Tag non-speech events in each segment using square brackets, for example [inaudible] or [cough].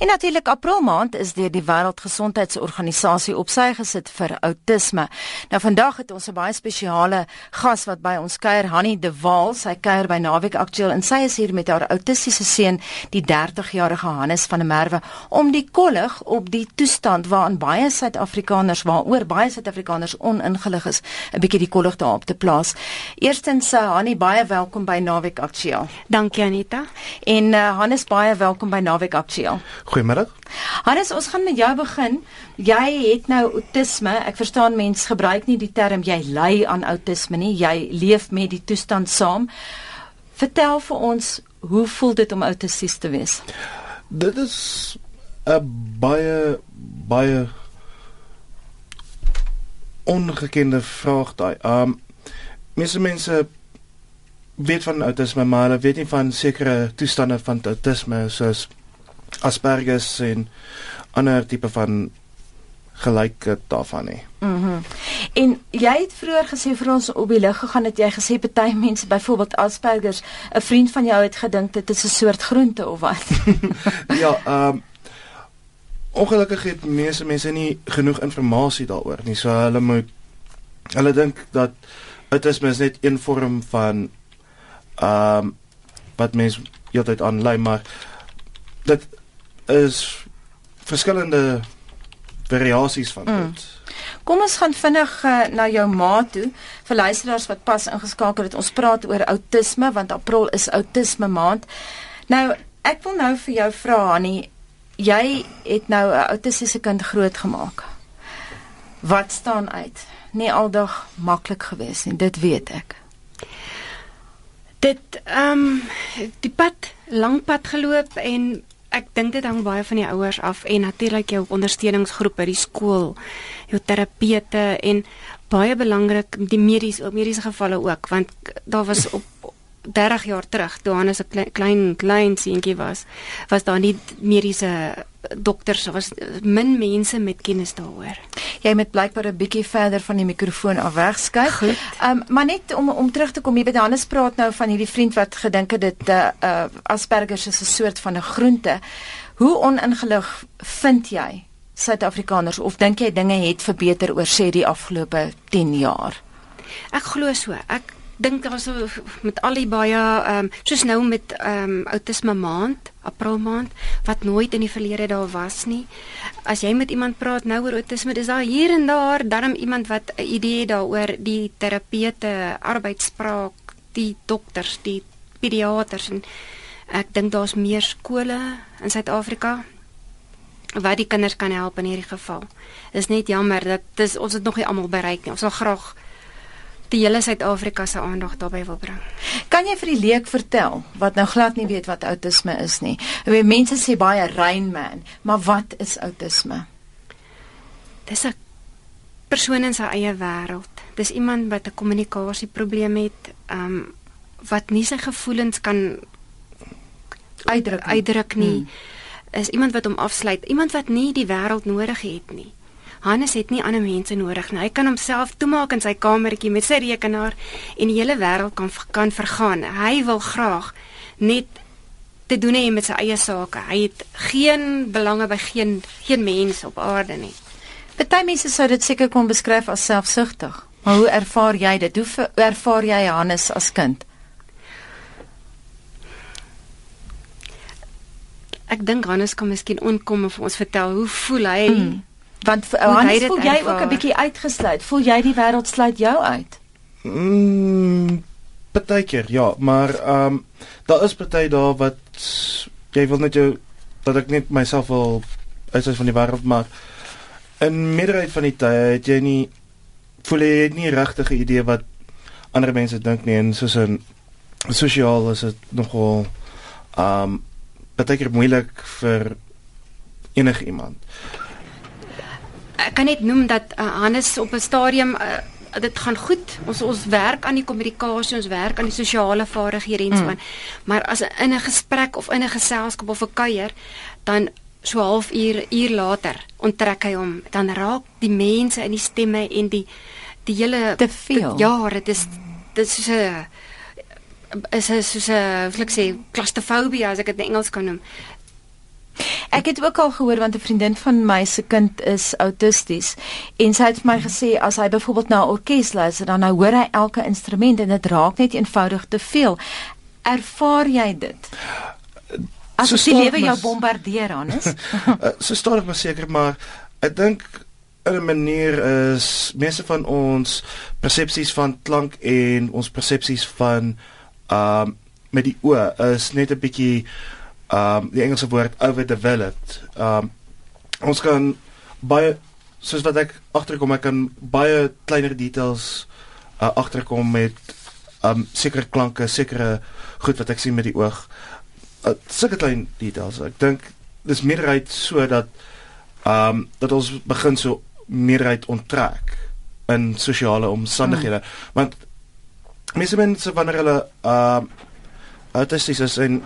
En natuurlik April maand is deur die Wêreldgesondheidsorganisasie op sy gesit vir outisme. Nou vandag het ons 'n baie spesiale gas wat by ons kuier, Hanni De Waal. Sy kuier by Naweek Aktueel en sy is hier met haar autistiese seun, die 30-jarige Hannes van der Merwe, om die kollig op die toestand waaraan baie Suid-Afrikaners, waaroor baie Suid-Afrikaners oningelig is, 'n bietjie die kollig daarop te plaas. Eerstens, uh, Hanni, baie welkom by Naweek Aktueel. Dankie Anita. En uh, Hannes, baie welkom by Naweek Aktueel. Goeiemiddag. Hannes, ons gaan met jou begin. Jy het nou autisme. Ek verstaan mense gebruik nie die term jy ly aan autisme nie. Jy leef met die toestand saam. Vertel vir ons, hoe voel dit om autisties te wees? Dit is 'n baie baie ongekende vraag daai. Um mense mense weet van autisme, maar hulle weet nie van sekere toestande van autisme soos Asperger en ander tipe van gelyke daarvan nie. Mhm. Mm en jy het vroeër gesê vir ons op die lig gegaan het jy gesê party mense byvoorbeeld Asperger 'n vriend van jou het gedink dit is 'n soort groente of wat? [laughs] ja, ehm um, ongelukkig het meeste mense nie genoeg inligting daaroor nie. So hulle moet hulle dink dat autisme is net een vorm van ehm um, wat mense heeltyd aanlei maar dit is verskillende variasies van mm. dit. Kom ons gaan vinnig uh, na jou ma toe vir luisteraars wat pas ingeskakel het. Ons praat oor outisme want April is outisme maand. Nou, ek wil nou vir jou vra Annie, jy het nou 'n autistiese kind grootgemaak. Wat staan uit? Nie aldag maklik gewees nie, dit weet ek. Dit ehm um, die pad, lang pad geloop en ek dink dit hang baie van die ouers af en natuurlik jou ondersteuningsgroepe, die skool, jou terapeute en baie belangrik die mediese mediese gevalle ook want daar was op 30 jaar terug toe Hannes 'n klein klein, klein seentjie was, was daar nie mediese dokters, was min mense met kennis daaroor. Jy moet blykbaar 'n bietjie verder van die mikrofoon af wegskuif. Ehm um, maar net om om terug te kom, jy weet Hannes praat nou van hierdie vriend wat gedink het dit uh, uh Asperger is 'n soort van 'n groente. Hoe oningelig vind jy Suid-Afrikaners of dink jy dinge het verbeter oor sê die afgelope 10 jaar? Ek glo so. Ek dink daar so met al die baie ehm um, soos nou met ehm um, outisme maand, April maand wat nooit in die verlede daar was nie. As jy met iemand praat nou oor outisme, dis daar hier en daar darm iemand wat 'n idee daaroor die terapeute, arbeidspraak, die dokters, die pediaters en ek dink daar's meer skole in Suid-Afrika wat die kinders kan help in hierdie geval. Dis net jammer dat dis ons het nog nie almal bereik nie. Ons wil graag die hele Suid-Afrika se aandag daarbey wil bring. Kan jy vir die leek vertel wat nou glad nie weet wat outisme is nie? Jy mense sê baie rain man, maar wat is outisme? Dis 'n persoon in sy eie wêreld. Dis iemand wat 'n kommunikasieprobleem het, ehm um, wat nie sy gevoelens kan uitdruk uitdruk nie. Hmm. Is iemand wat hom afsluit, iemand wat nie die wêreld nodig het nie. Hannes het nie ander mense nodig nie. Hy kan homself toemaak in sy kamertjie met sy rekenaar en die hele wêreld kan kan vergaan. Hy wil graag net te doen hê met sy eie sake. Hy het geen belange by geen geen mens op aarde nie. Party mense sou dit seker kon beskryf as selfsugtig. Maar hoe ervaar jy dit? Hoe ervaar jy Hannes as kind? Ek dink Hannes kan miskien onkom of ons vertel hoe voel hy? Mm. Want Hans, voel jy ook 'n bietjie uitgesluit? Voel jy die wêreld sluit jou uit? Mm, partykeer, ja, maar ehm um, daar is party daar wat jy wil net jou dat ek net myself wil uitsluit van die wêreld maar in meerderheid van die tye het jy nie voel jy nie regtig 'n idee wat ander mense dink nie en soos 'n sosiaal is dit nogal ehm um, partykeer moeilik vir enige iemand ek kan net noem dat uh, Hannes op 'n stadium uh, dit gaan goed. Ons ons werk aan die kommunikasie, ons werk aan die sosiale vaardighede en so aan. Mm. Maar as in 'n gesprek of in 'n geselskap of 'n kuier, dan so half uur later onttrek hy hom. Dan raak die mense in die stemme en die die hele te veel. Ja, dit is dit is so 'n is is soos 'n hoe ek sê claustrophobia as ek dit in Engels kan noem. Ek het ook al gehoor want 'n vriendin van my se kind is autisties en sy het vir my gesê as hy byvoorbeeld na 'n orkes luister dan nou hoor hy elke instrument en dit raak net eenvoudig te veel. Ervaar jy dit? As so die lewe jou bombardeer aan is. [laughs] Eh, so stadig maar seker maar ek dink in 'n manier is meeste van ons persepsies van klank en ons persepsies van ehm um, met die oë is net 'n bietjie um, die Engelse woord overdeveloped. Ehm um, ons kan baie soos wat ek agterkom ek kan baie kleiner details uh, agterkom met ehm um, sekere klanke, sekere goed wat ek sien met die oog. Uh, sulke klein details. Ek dink dis meerderheid so dat ehm um, dat ons begin so meerderheid onttrek in sosiale omstandighede mm. want mense mense wanneer hulle ehm uh, autisties is en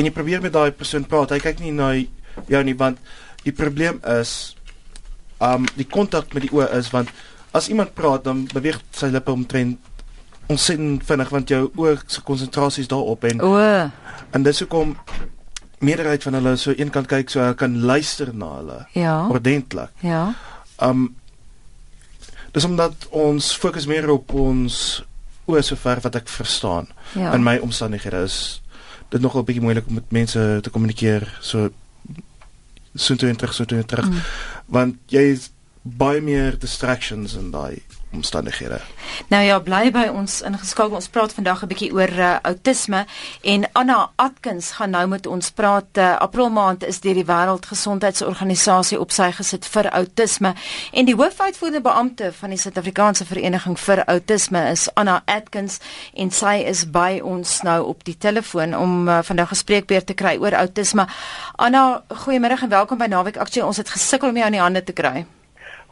en jy probeer met daai persoon praat hy kyk nie na jou nie want die probleem is um, die kontak met die oë is want as iemand praat dan beweeg sy lippe omtrent ontsettend vinnig want jou oë se konsentrasie is daarop en o en dis hoekom meerderheid van hulle so een kant kyk so hulle kan luister na hulle ja ordentlik ja Um dis omdat ons fokus meer op ons oë sover wat ek verstaan. Ja. In my omstandighede is dit nogal bietjie moeilik om met mense te kommunikeer so so toe en terug so toe en terug mm. want jy baie meer distractions in daai omstandighede. Nou ja, bly by ons ingeskakel. Ons praat vandag 'n bietjie oor uh, outisme en Anna Atkins gaan nou met ons praat. Uh, April maand is deur die Wêreldgesondheidsorganisasie op sy gesit vir outisme en die hoofuitvoerende beampte van die Suid-Afrikaanse Vereniging vir Outisme is Anna Atkins en sy is by ons nou op die telefoon om uh, vandag gespreekbeurt te kry oor outisme. Anna, goeiemôre en welkom by Naweek Aktueel. Ons het gesukkel om jou aan die hande te kry.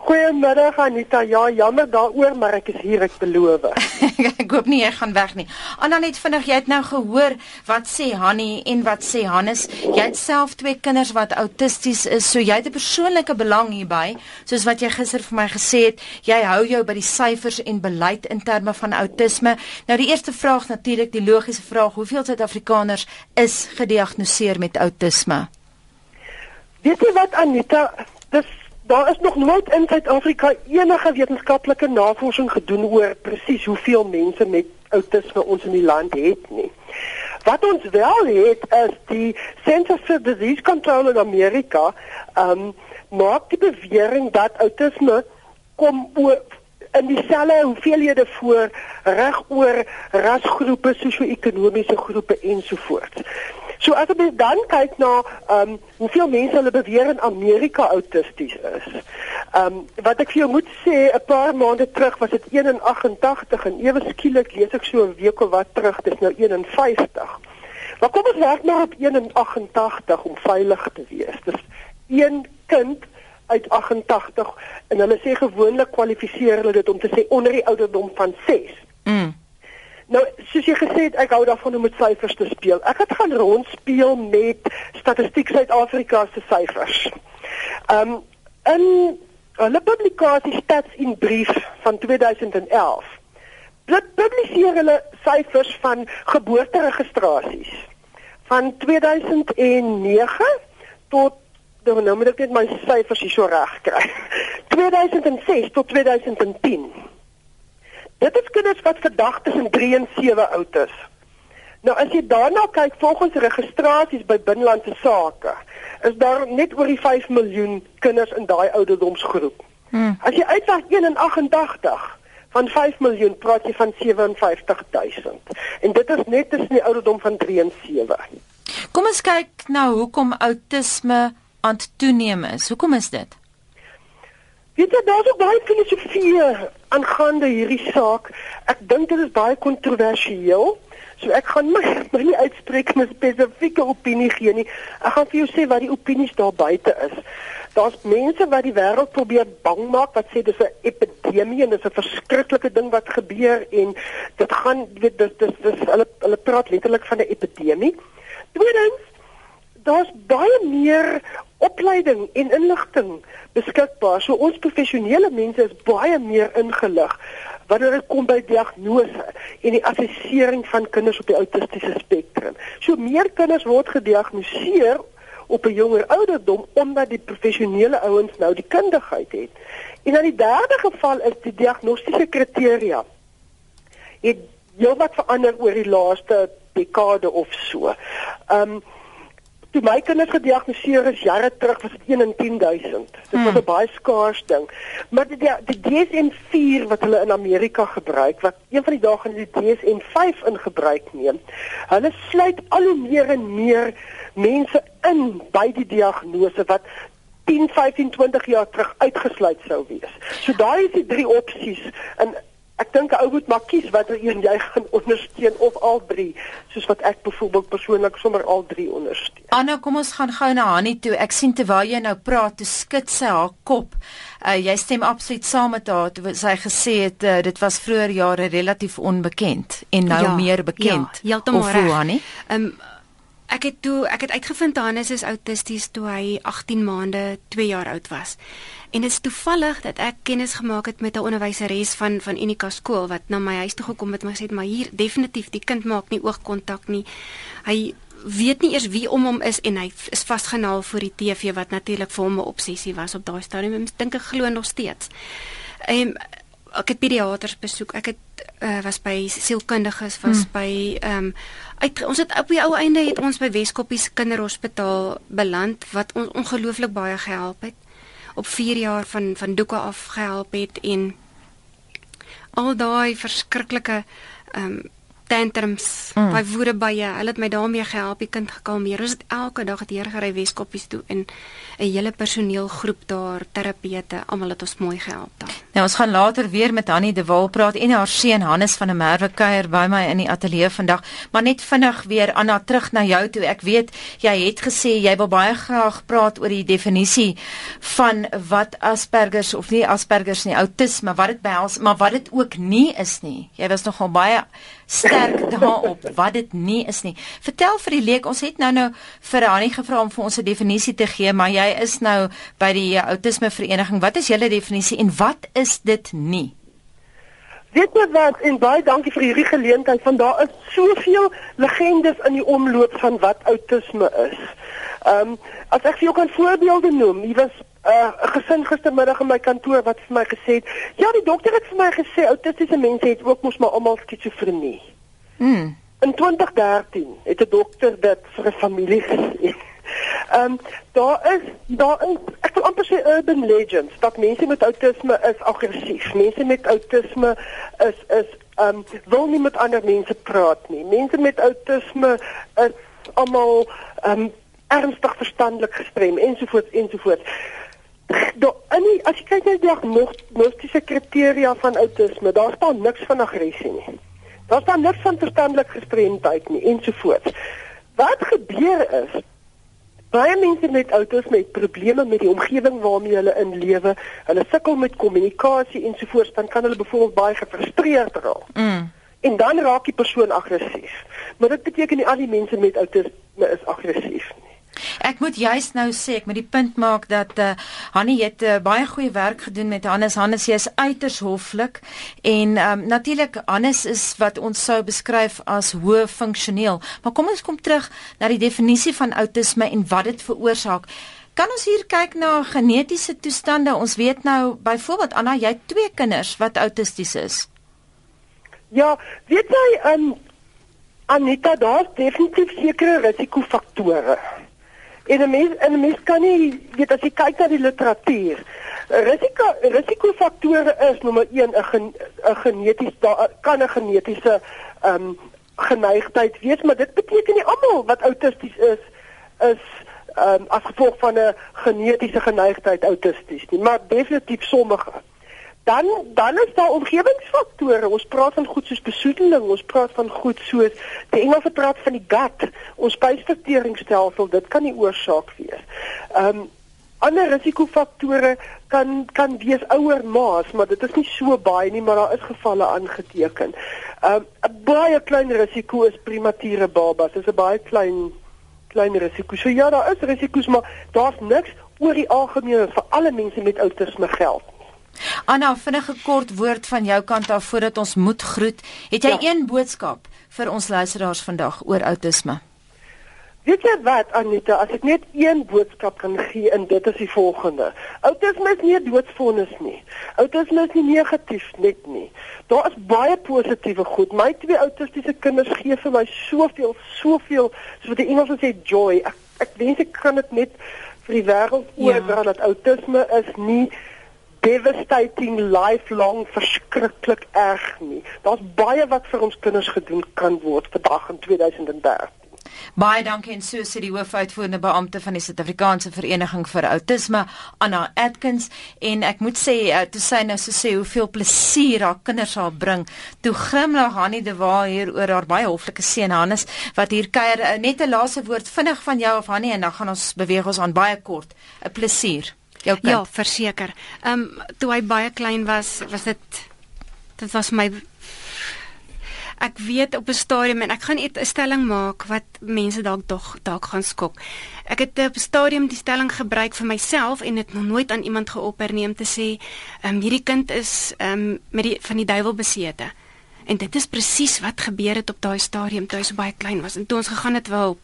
Goeiemiddag Anita. Ja, jammer daaroor, maar ek is hier, ek beloof. [laughs] ek hoop nie jy gaan weg nie. Anna net vinnig, jy het nou gehoor wat sê Hanni en wat sê Hannes. Jy het self twee kinders wat autisties is, so jy het 'n persoonlike belang hierby, soos wat jy gister vir my gesê het. Jy hou jou by die syfers en beleid in terme van autisme. Nou die eerste vraag natuurlik, die logiese vraag, hoeveel Suid-Afrikaners is gediagnoseer met autisme? Weet jy wat Anita, dis Daar is nog nooit in Suid-Afrika enige wetenskaplike navorsing gedoen oor presies hoeveel mense met outisme ons in die land het nie. Wat ons wel het is die Centers for Disease Control in Amerika, ehm um, maak die bewering dat outisme kom oor in dieselfde hoeveelhede voor reg oor rasgroepe, sosio-ekonomiese groepe ensovoorts. So as jy dan kyk na ehm um, hoeveel mense hulle beweer in Amerika autisties is. Ehm um, wat ek vir jou moet sê, 'n paar maande terug was dit 1.88 en ewe skielik lees ek so 'n week of wat terug, dis nou 51. Maar kom ons werk maar op 1.88 om veilig te wees. Dis een kind uit 88 en hulle sê gewoonlik kwalifiseer hulle dit om te sê onder die ouderdom van 6. Mm. Nou, soos jy gesê het, ek hou daarvan om met syfers te speel. Ek het gaan rondspeel met Statistiek Suid-Afrika se syfers. Um in 'n publikasie Stats in Brief van 2011. Dit publiseer hulle syfers van geboorteregistrasies van 2009 tot nou, nou moet ek net my syfers hier so reg kry. 2006 tot 2010. Dit is kinders wat vandag tussen 3 en 7 oud is. Nou as jy daarna kyk volgens registrasies by binlandse sake, is daar net oor die 5 miljoen kinders in daai ouderdomsgroep. Hmm. As jy uitwag 1.88 van 5 miljoen praat jy van 57000. En dit is net tussen die ouderdom van 3 en 7. Kom ons kyk nou hoekom outisme aan toeneem is. Hoekom is dit? Weet jy daar's ook baie filosofie aangaande hierdie saak. Ek dink dit is baie kontroversieel. So ek gaan my, [laughs] my nie uitspreek met spesifieke opinie gee nie. Ek gaan vir jou sê wat die opinies daar buite is. Daar's mense wat die wêreld probeer bang maak wat sê dis 'n epidemie en dis 'n verskriklike ding wat gebeur en dit gaan weet dis dis, dis hulle hulle praat letterlik van 'n epidemie. Tweedens daar's baie meer opleiding en inligting beskikbaar. So ons professionele mense is baie meer ingelig wanneer dit kom by diagnose en die assessering van kinders op die autistiese spektrum. So meer kinders word gediagnoseer op 'n jonger ouderdom omdat die professionele ouens nou die kundigheid het. En dan die derde geval is die diagnostiese kriteria. Het heelwat verander oor die laaste dekade of so. Ehm um, toe my kinders gediagnoseer is jare terug was dit 1 in 10000. Dit was hmm. 'n baie skaars ding. Maar die die DSM-4 wat hulle in Amerika gebruik, wat een van die dae gaan die DSM-5 in gebruik neem. Hulle sluit al hoe meer en meer mense in by die diagnose wat 10, 15, 20 jaar terug uitgesluit sou wees. So daai is die drie opsies en Ek dink 'n ou moet maar kies watter een jy gaan [laughs] ondersteun of al drie, soos wat ek byvoorbeeld persoonlik sommer al drie ondersteun. Anna, kom ons gaan gou na Hanni toe. Ek sien terwyl jy nou praat, toe skud sy haar kop. Uh, jy stem absoluut saam met haar. Toe sy gesê het uh, dit was vroeër jare relatief onbekend en nou ja, meer bekend. Ja, heeltemal reg. Hanni. Ehm um, ek het toe ek het uitgevind Hannes is autisties toe hy 18 maande, 2 jaar oud was. En dit is toevallig dat ek kennis gemaak het met 'n onderwyseres van van Unika skool wat na my huis toe gekom het en gesê het maar hier definitief die kind maak nie oogkontak nie. Hy weet nie eers wie om hom is en hy is vasgenaal voor die TV wat natuurlik vir hom 'n obsessie was op daai stadium. Ek dink ek glo nog steeds. Ehm ek het pediaters besoek. Ek het uh, was by sielkundiges, was hmm. by ehm um, uit ons het op die ou einde het ons by Weskoppies Kinderhospitaal beland wat ons ongelooflik baie gehelp het op 4 jaar van van doeke af gehelp het en al daai verskriklike ehm um, tantrums, mm. by woede by jy, hulle het my daarmee gehelp, die kind gekalmeer. Ons het elke dag het hier gery Weskoppies toe en 'n hele personeelgroep daar, terapeute, almal het ons mooi gehelp daar. Nou ons gaan later weer met Hanni de Wal praat en haar seun Hannes van der Merwe kuier by my in die ateljee vandag, maar net vinnig weer Anna terug na jou toe. Ek weet jy het gesê jy wil baie graag praat oor die definisie van wat Asperger of nie Asperger nie, outisme, wat dit behels, maar wat dit ook nie is nie. Jy was nogal baie sterk daarop wat dit nie is nie. Vertel vir die leek, ons het nou nou vir Annie gevra om vir ons 'n definisie te gee, maar jy is nou by die autisme vereniging. Wat is julle definisie en wat is dit nie? Weet jy wat? En baie dankie vir hierdie geleentheid. Van daar is soveel legendes in die omloop van wat autisme is. Ehm um, as ek vir jou kan voorbeelde noem, jy was 'n uh, gesin gistermiddag in my kantoor wat vir my gesê het, ja, die dokter het vir my gesê autistiese mense het ook mos maar almal skizofrenie. Mm. In 2013 het 'n dokter dit vir 'n familie gesê. [laughs] Ehm um, daar is daar is ek wil amper sê urban legends dat mense met outisme is aggressief. Mense met outisme is is ehm um, wil nie met ander mense praat nie. Mense met outisme is almal ehm um, ernstig verstandelik gestrem ensovoorts ensovoorts. Do, in die, as jy kyk na die diagnostiese kriteria van outisme, daar staan niks van aggressie nie. Daar staan niks van verstandelike gestremdheid nie ensovoorts. Wat gebeur is baie mense met outisme het probleme met die omgewing waarmee hulle in lewe. Hulle sukkel met kommunikasie ensovoorts, dan kan hulle byvoorbeeld baie gefrustreerd raak. Mm. En dan raak die persoon aggressief. Maar dit beteken nie al die mense met outisme is aggressief nie. Ek moet juist nou sê ek moet die punt maak dat uh, Hanni het uh, baie goeie werk gedoen met Hannes. Hannes is uiters hoflik en um, natuurlik Hannes is wat ons sou beskryf as hoë funksioneel. Maar kom ons kom terug na die definisie van outisme en wat dit veroorsaak. Kan ons hier kyk na genetiese toestande? Ons weet nou byvoorbeeld Anna, jy het twee kinders wat autisties is. Ja, weet jy, um, Anita, daar's definitief sekere risikofaktore. En 'n mens en 'n mens kan nie weet as jy kyk na die literatuur. Risiko risikofaktore is nommer 1 'n 'n geneties kan 'n genetiese ehm um, geneigtheid wees, maar dit beteken nie almal wat autisties is is ehm um, as gevolg van 'n genetiese geneigtheid autisties nie, maar definitief sommige. Dan dan is daar omgewingsfaktore. Ons praat van goed soos besoedeling, ons praat van goed soos die Engelse praat van die gut, ons spysverteringsstelsel, dit kan die oorsaak wees. Ehm um, ander risikofaktore kan kan wees ouer maas, maar dit is nie so baie nie, maar daar is gevalle aangeteken. Ehm um, 'n baie klein risiko is premature babas. Dit is 'n baie klein klein risiko. So ja, daar is risiko's, maar daar's niks oor die algemeen vir alle mense met outisme geld. Anna, vinnige kort woord van jou kant af voordat ons moet groet. Het jy ja. een boodskap vir ons luisteraars vandag oor outisme? Weet jy wat Anita, as ek net een boodskap kan gee en dit is die volgende. Autisme is nie 'n doodsvonnis nie. Autisme is nie negatief net nie. Daar is baie positiewe goed. My twee autistiese kinders gee vir my soveel, soveel, so wat die Engels sê joy. Ek ek wens ek kan dit net vir die wêreld oordra ja. dat autisme is nie devastating lifelong verskriklik erg nie. Daar's baie wat vir ons kinders gedoen kan word vandag in 2030. Baie dankie en so sê die hoofuitvoerende beampte van die Suid-Afrikaanse Vereniging vir Autisme, Anna Atkins, en ek moet sê uh, toe sy nou so sê hoeveel plesier haar kinders haar bring. Toe grimlag Hanni de Waal hier oor haar baie hoflike seun Hannes wat hier kuier. Uh, net 'n laaste woord vinnig van jou of Hanni en dan gaan ons beweeg ons aan baie kort. 'n Plesier. Jou kind. Ja, verseker. Ehm um, toe hy baie klein was, was dit dit was my ek weet op 'n stadium en ek gaan 'n stelling maak wat mense dalk tog dalk gaan skok. Ek het op 'n stadium die stelling gebruik vir myself en dit nog nooit aan iemand geopper nie om te sê, ehm um, hierdie kind is ehm um, met die van die duiwel besete. En dit is presies wat gebeur het op daai stadium toe hy so baie klein was en toe ons gegaan het wel op.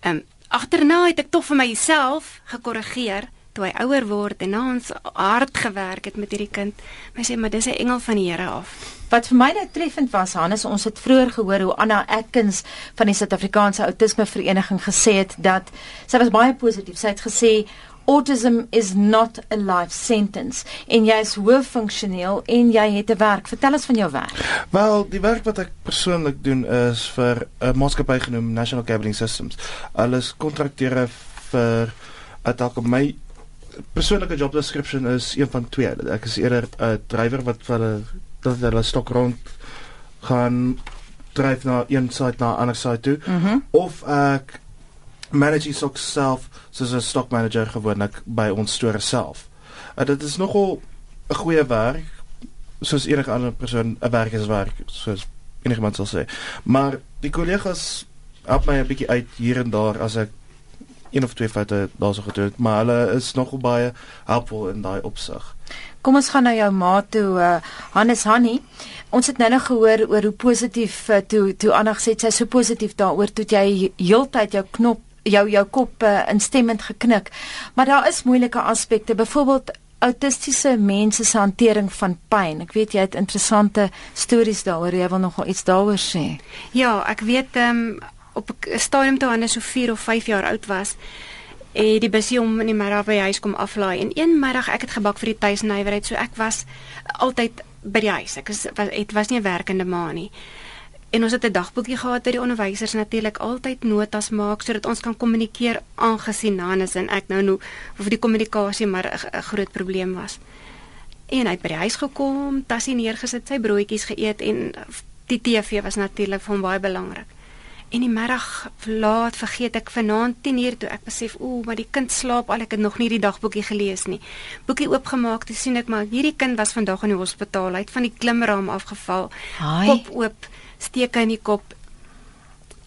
Ehm um, agterna het ek tog vir myself gekorrigeer toe hy ouer word en na ons hard gewerk het met hierdie kind. My sê maar dis 'n engel van die Here af. Wat vir my net treffend was, Hannes, ons het vroeër gehoor hoe Anna Atkins van die Suid-Afrikaanse Autisme Vereniging gesê het dat sy was baie positief. Sy het gesê autism is not a life sentence en jy is hoof funksioneel en jy het 'n werk. Vertel ons van jou werk. Wel, die werk wat ek persoonlik doen is vir 'n maatskappy genoem National Cabling Systems. Alles kontrakteer vir 'n dalk my persoonlike job description is een van twee. Ek is eerder 'n drywer wat vir hulle dat hulle stok rond gaan dryf na een side na 'n ander side toe mm -hmm. of ek manage die stok self soos 'n stock manager gewoonlik by ons store self. En dit is nogal 'n goeie werk soos enige ander persoon 'n werk is werk soos enigiemand sal sê. Maar die kollegas help my 'n bietjie uit hier en daar as ek een of twee foute daarso gedoen, maar hulle is nogal baie helpful in daai opsig. Kom ons gaan na jou ma toe uh, Hannes Hanni. Ons het nou net gehoor oor hoe positief uh, toe toe Anna gesê sy so positief daaroor toe jy heeltyd jou knop jou jou kop uh, instemmend geknik. Maar daar is moeilike aspekte, byvoorbeeld autistiese mense se hantering van pyn. Ek weet jy het interessante stories daaroor. Jy wil nogal iets daaroor sê. Ja, ek weet ehm um, op 'n stadium toe Hannes so 4 of 5 jaar oud was, en die busie om in die middag by huis kom aflaai. En een middag ek het gebak vir die tuisnywerheid, so ek was altyd by die huis. Ek was was het was nie 'n werkende ma nie. En ons het 'n dagboekie gehad by die onderwysers natuurlik altyd notas maak sodat ons kan kommunikeer aangesien Hannes en ek nou nou vir die kommunikasie maar 'n groot probleem was. En hy het by die huis gekom, tassie neergesit, sy broodjies geëet en die TV was natuurlik vir hom baie belangrik. En die middag laat vergeet ek vanaand 10uur toe ek besef ooh maar die kind slaap al ek het nog nie die dagboekie gelees nie. Boekie oopgemaak te sien ek maar hierdie kind was vandag in die hospitaal uit van die klimraam afgeval. Hai. Kop oop, steke in die kop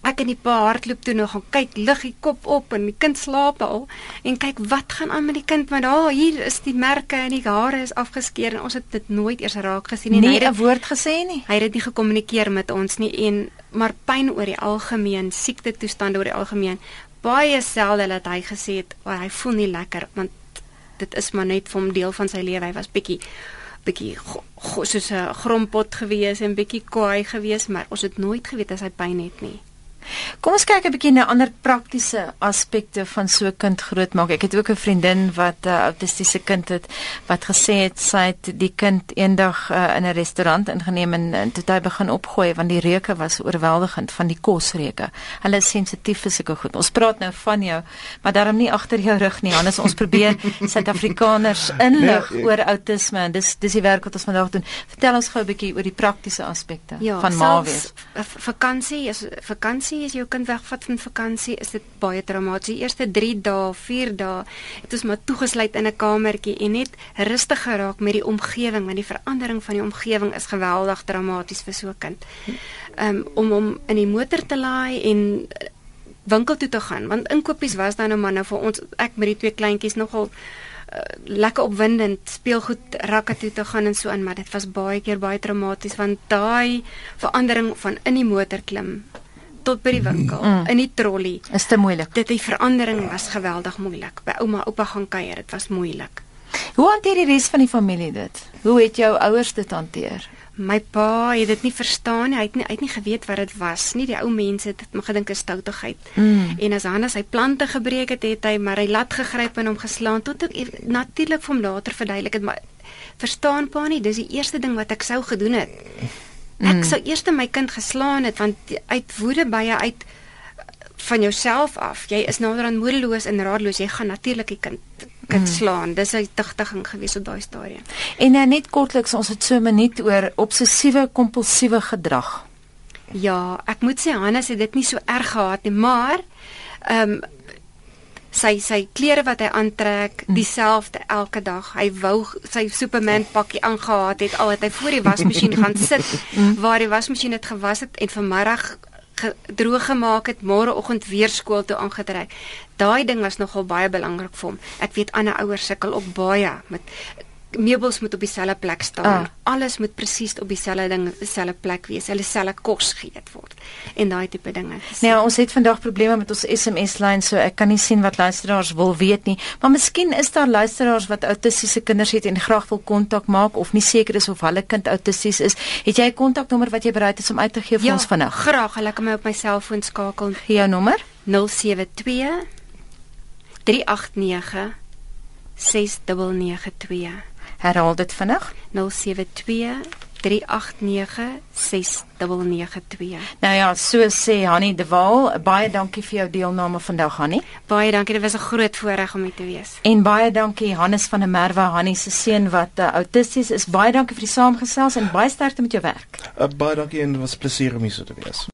Ek en die pa hardloop toe nog gaan kyk, lig die kop op en die kind slaap al en kyk wat gaan aan met die kind want daar hier is die merke en die hare is afgeskeer en ons het dit nooit eers raak gesien nie. Nie 'n woord gesê nie. Hy het dit nie gekommunikeer met ons nie en maar pyn oor die algemeen, siekte toestande oor die algemeen. Baie selde dat hy gesê het oh, hy voel nie lekker want dit is maar net vir hom deel van sy lewe. Hy was bietjie bietjie soos 'n grompot gewees en bietjie kwaai gewees, maar ons het nooit geweet as hy pyn het nie. Kom ons kyk 'n bietjie na ander praktiese aspekte van so 'n kind grootmaak. Ek het ook 'n vriendin wat 'n uh, autistiese kind het wat gesê het sy het die kind eendag uh, in 'n restaurant ingeneem en, en toe hy begin opgooi want die reuke was oorweldigend van die kosreuke. Hulle is sensitief vir sulke goed. Ons praat nou van jou, maar daarom nie agter jou rug nie. Anders ons probeer [laughs] Suid-Afrikaners inlig nee, oor outisme en dis dis die werk wat ons vandag doen. Vertel ons gou 'n bietjie oor die praktiese aspekte ja, van ma wees. Vakansie is vakansie vakansie as jou kind wegvat van vakansie, is dit baie traumaties. Die eerste 3 dae, 4 dae, het ons maar toegesluit in 'n kamertjie en net rustig geraak met die omgewing, want die verandering van die omgewing is geweldig traumaties vir so 'n kind. Um om hom in die motor te laai en winkel toe te gaan, want inkopies was dan nou maar nou vir ons ek met die twee kleintjies nogal uh, lekker opwindend speelgoed rakke toe te gaan en so aan maar dit was baie keer baie traumaties want daai verandering van in die motor klim tot by die winkel mm. in die trolly. Is te moeilik. Dit die verandering was geweldig moeilik. By ouma oupa gaan kuier, dit was moeilik. Hoe hanteer die res van die familie dit? Hoe het jou ouers dit hanteer? My pa het dit nie verstaan nie. Hy het nie uit nie geweet wat dit was nie. Die ou mense het dit gedink is stoutigheid. Mm. En as Hannes sy plante gebreek het, het hy maar hy laat gegryp en hom geslaan tot ek natuurlik vir hom later verduidelik het, maar verstaan pa nie, dis die eerste ding wat ek sou gedoen het. Ek Mm. sou eers my kind geslaan het want uit woede baie uit van jouself af. Jy is naderhand moedeloos en raadloos. Jy gaan natuurlik die kind kind slaan. Dis 'n tigtiging gewees op daai stadium. En nou net kortliks, ons het so 'n minuut oor obsessiewe kompulsiewe gedrag. Ja, ek moet sê Hannes het dit nie so erg gehad nie, maar ehm um, sy sy klere wat hy aantrek, dieselfde elke dag. Hy wou sy Superman pakkie aangetree het, al het hy voor die wasmasjien gaan sit waar die wasmasjien dit gewas het en vanmiddag droog gemaak het, môreoggend weer skool toe aangetrek. Daai ding was nogal baie belangrik vir hom. Ek weet ander ouers sukkel ook baie met meubels moet op dieselfde plek staan. Ah. Alles moet presies op dieselfde ding, dieselfde plek wees. Hulle selfe kos geëet word en daai tipe dinge. Nou, ons het vandag probleme met ons SMS-lyn, so ek kan nie sien wat luisteraars wil weet nie, maar miskien is daar luisteraars wat autistiese kinders het en graag wil kontak maak of nie seker is of hulle kind autisties is. Het jy 'n kontaknommer wat jy bereid is om uit te gee vir ja, ons vandag? Graag, hulle kan my op my selfoon skakel Gee jou nommer? 072 389 6992. Herhaal dit vinnig. 072 389 6992. Nou ja, so sê Hanni de Waal, baie dankie vir jou deelname vandag Hanni. Baie dankie, dit was 'n groot voorreg om hier te wees. En baie dankie Hannes van der Merwe, Hanni se seun wat uh, autisties is. Baie dankie vir die saamgesels en baie sterkte met jou werk. Uh, baie dankie en dit was 'n plesier om hier so te wees.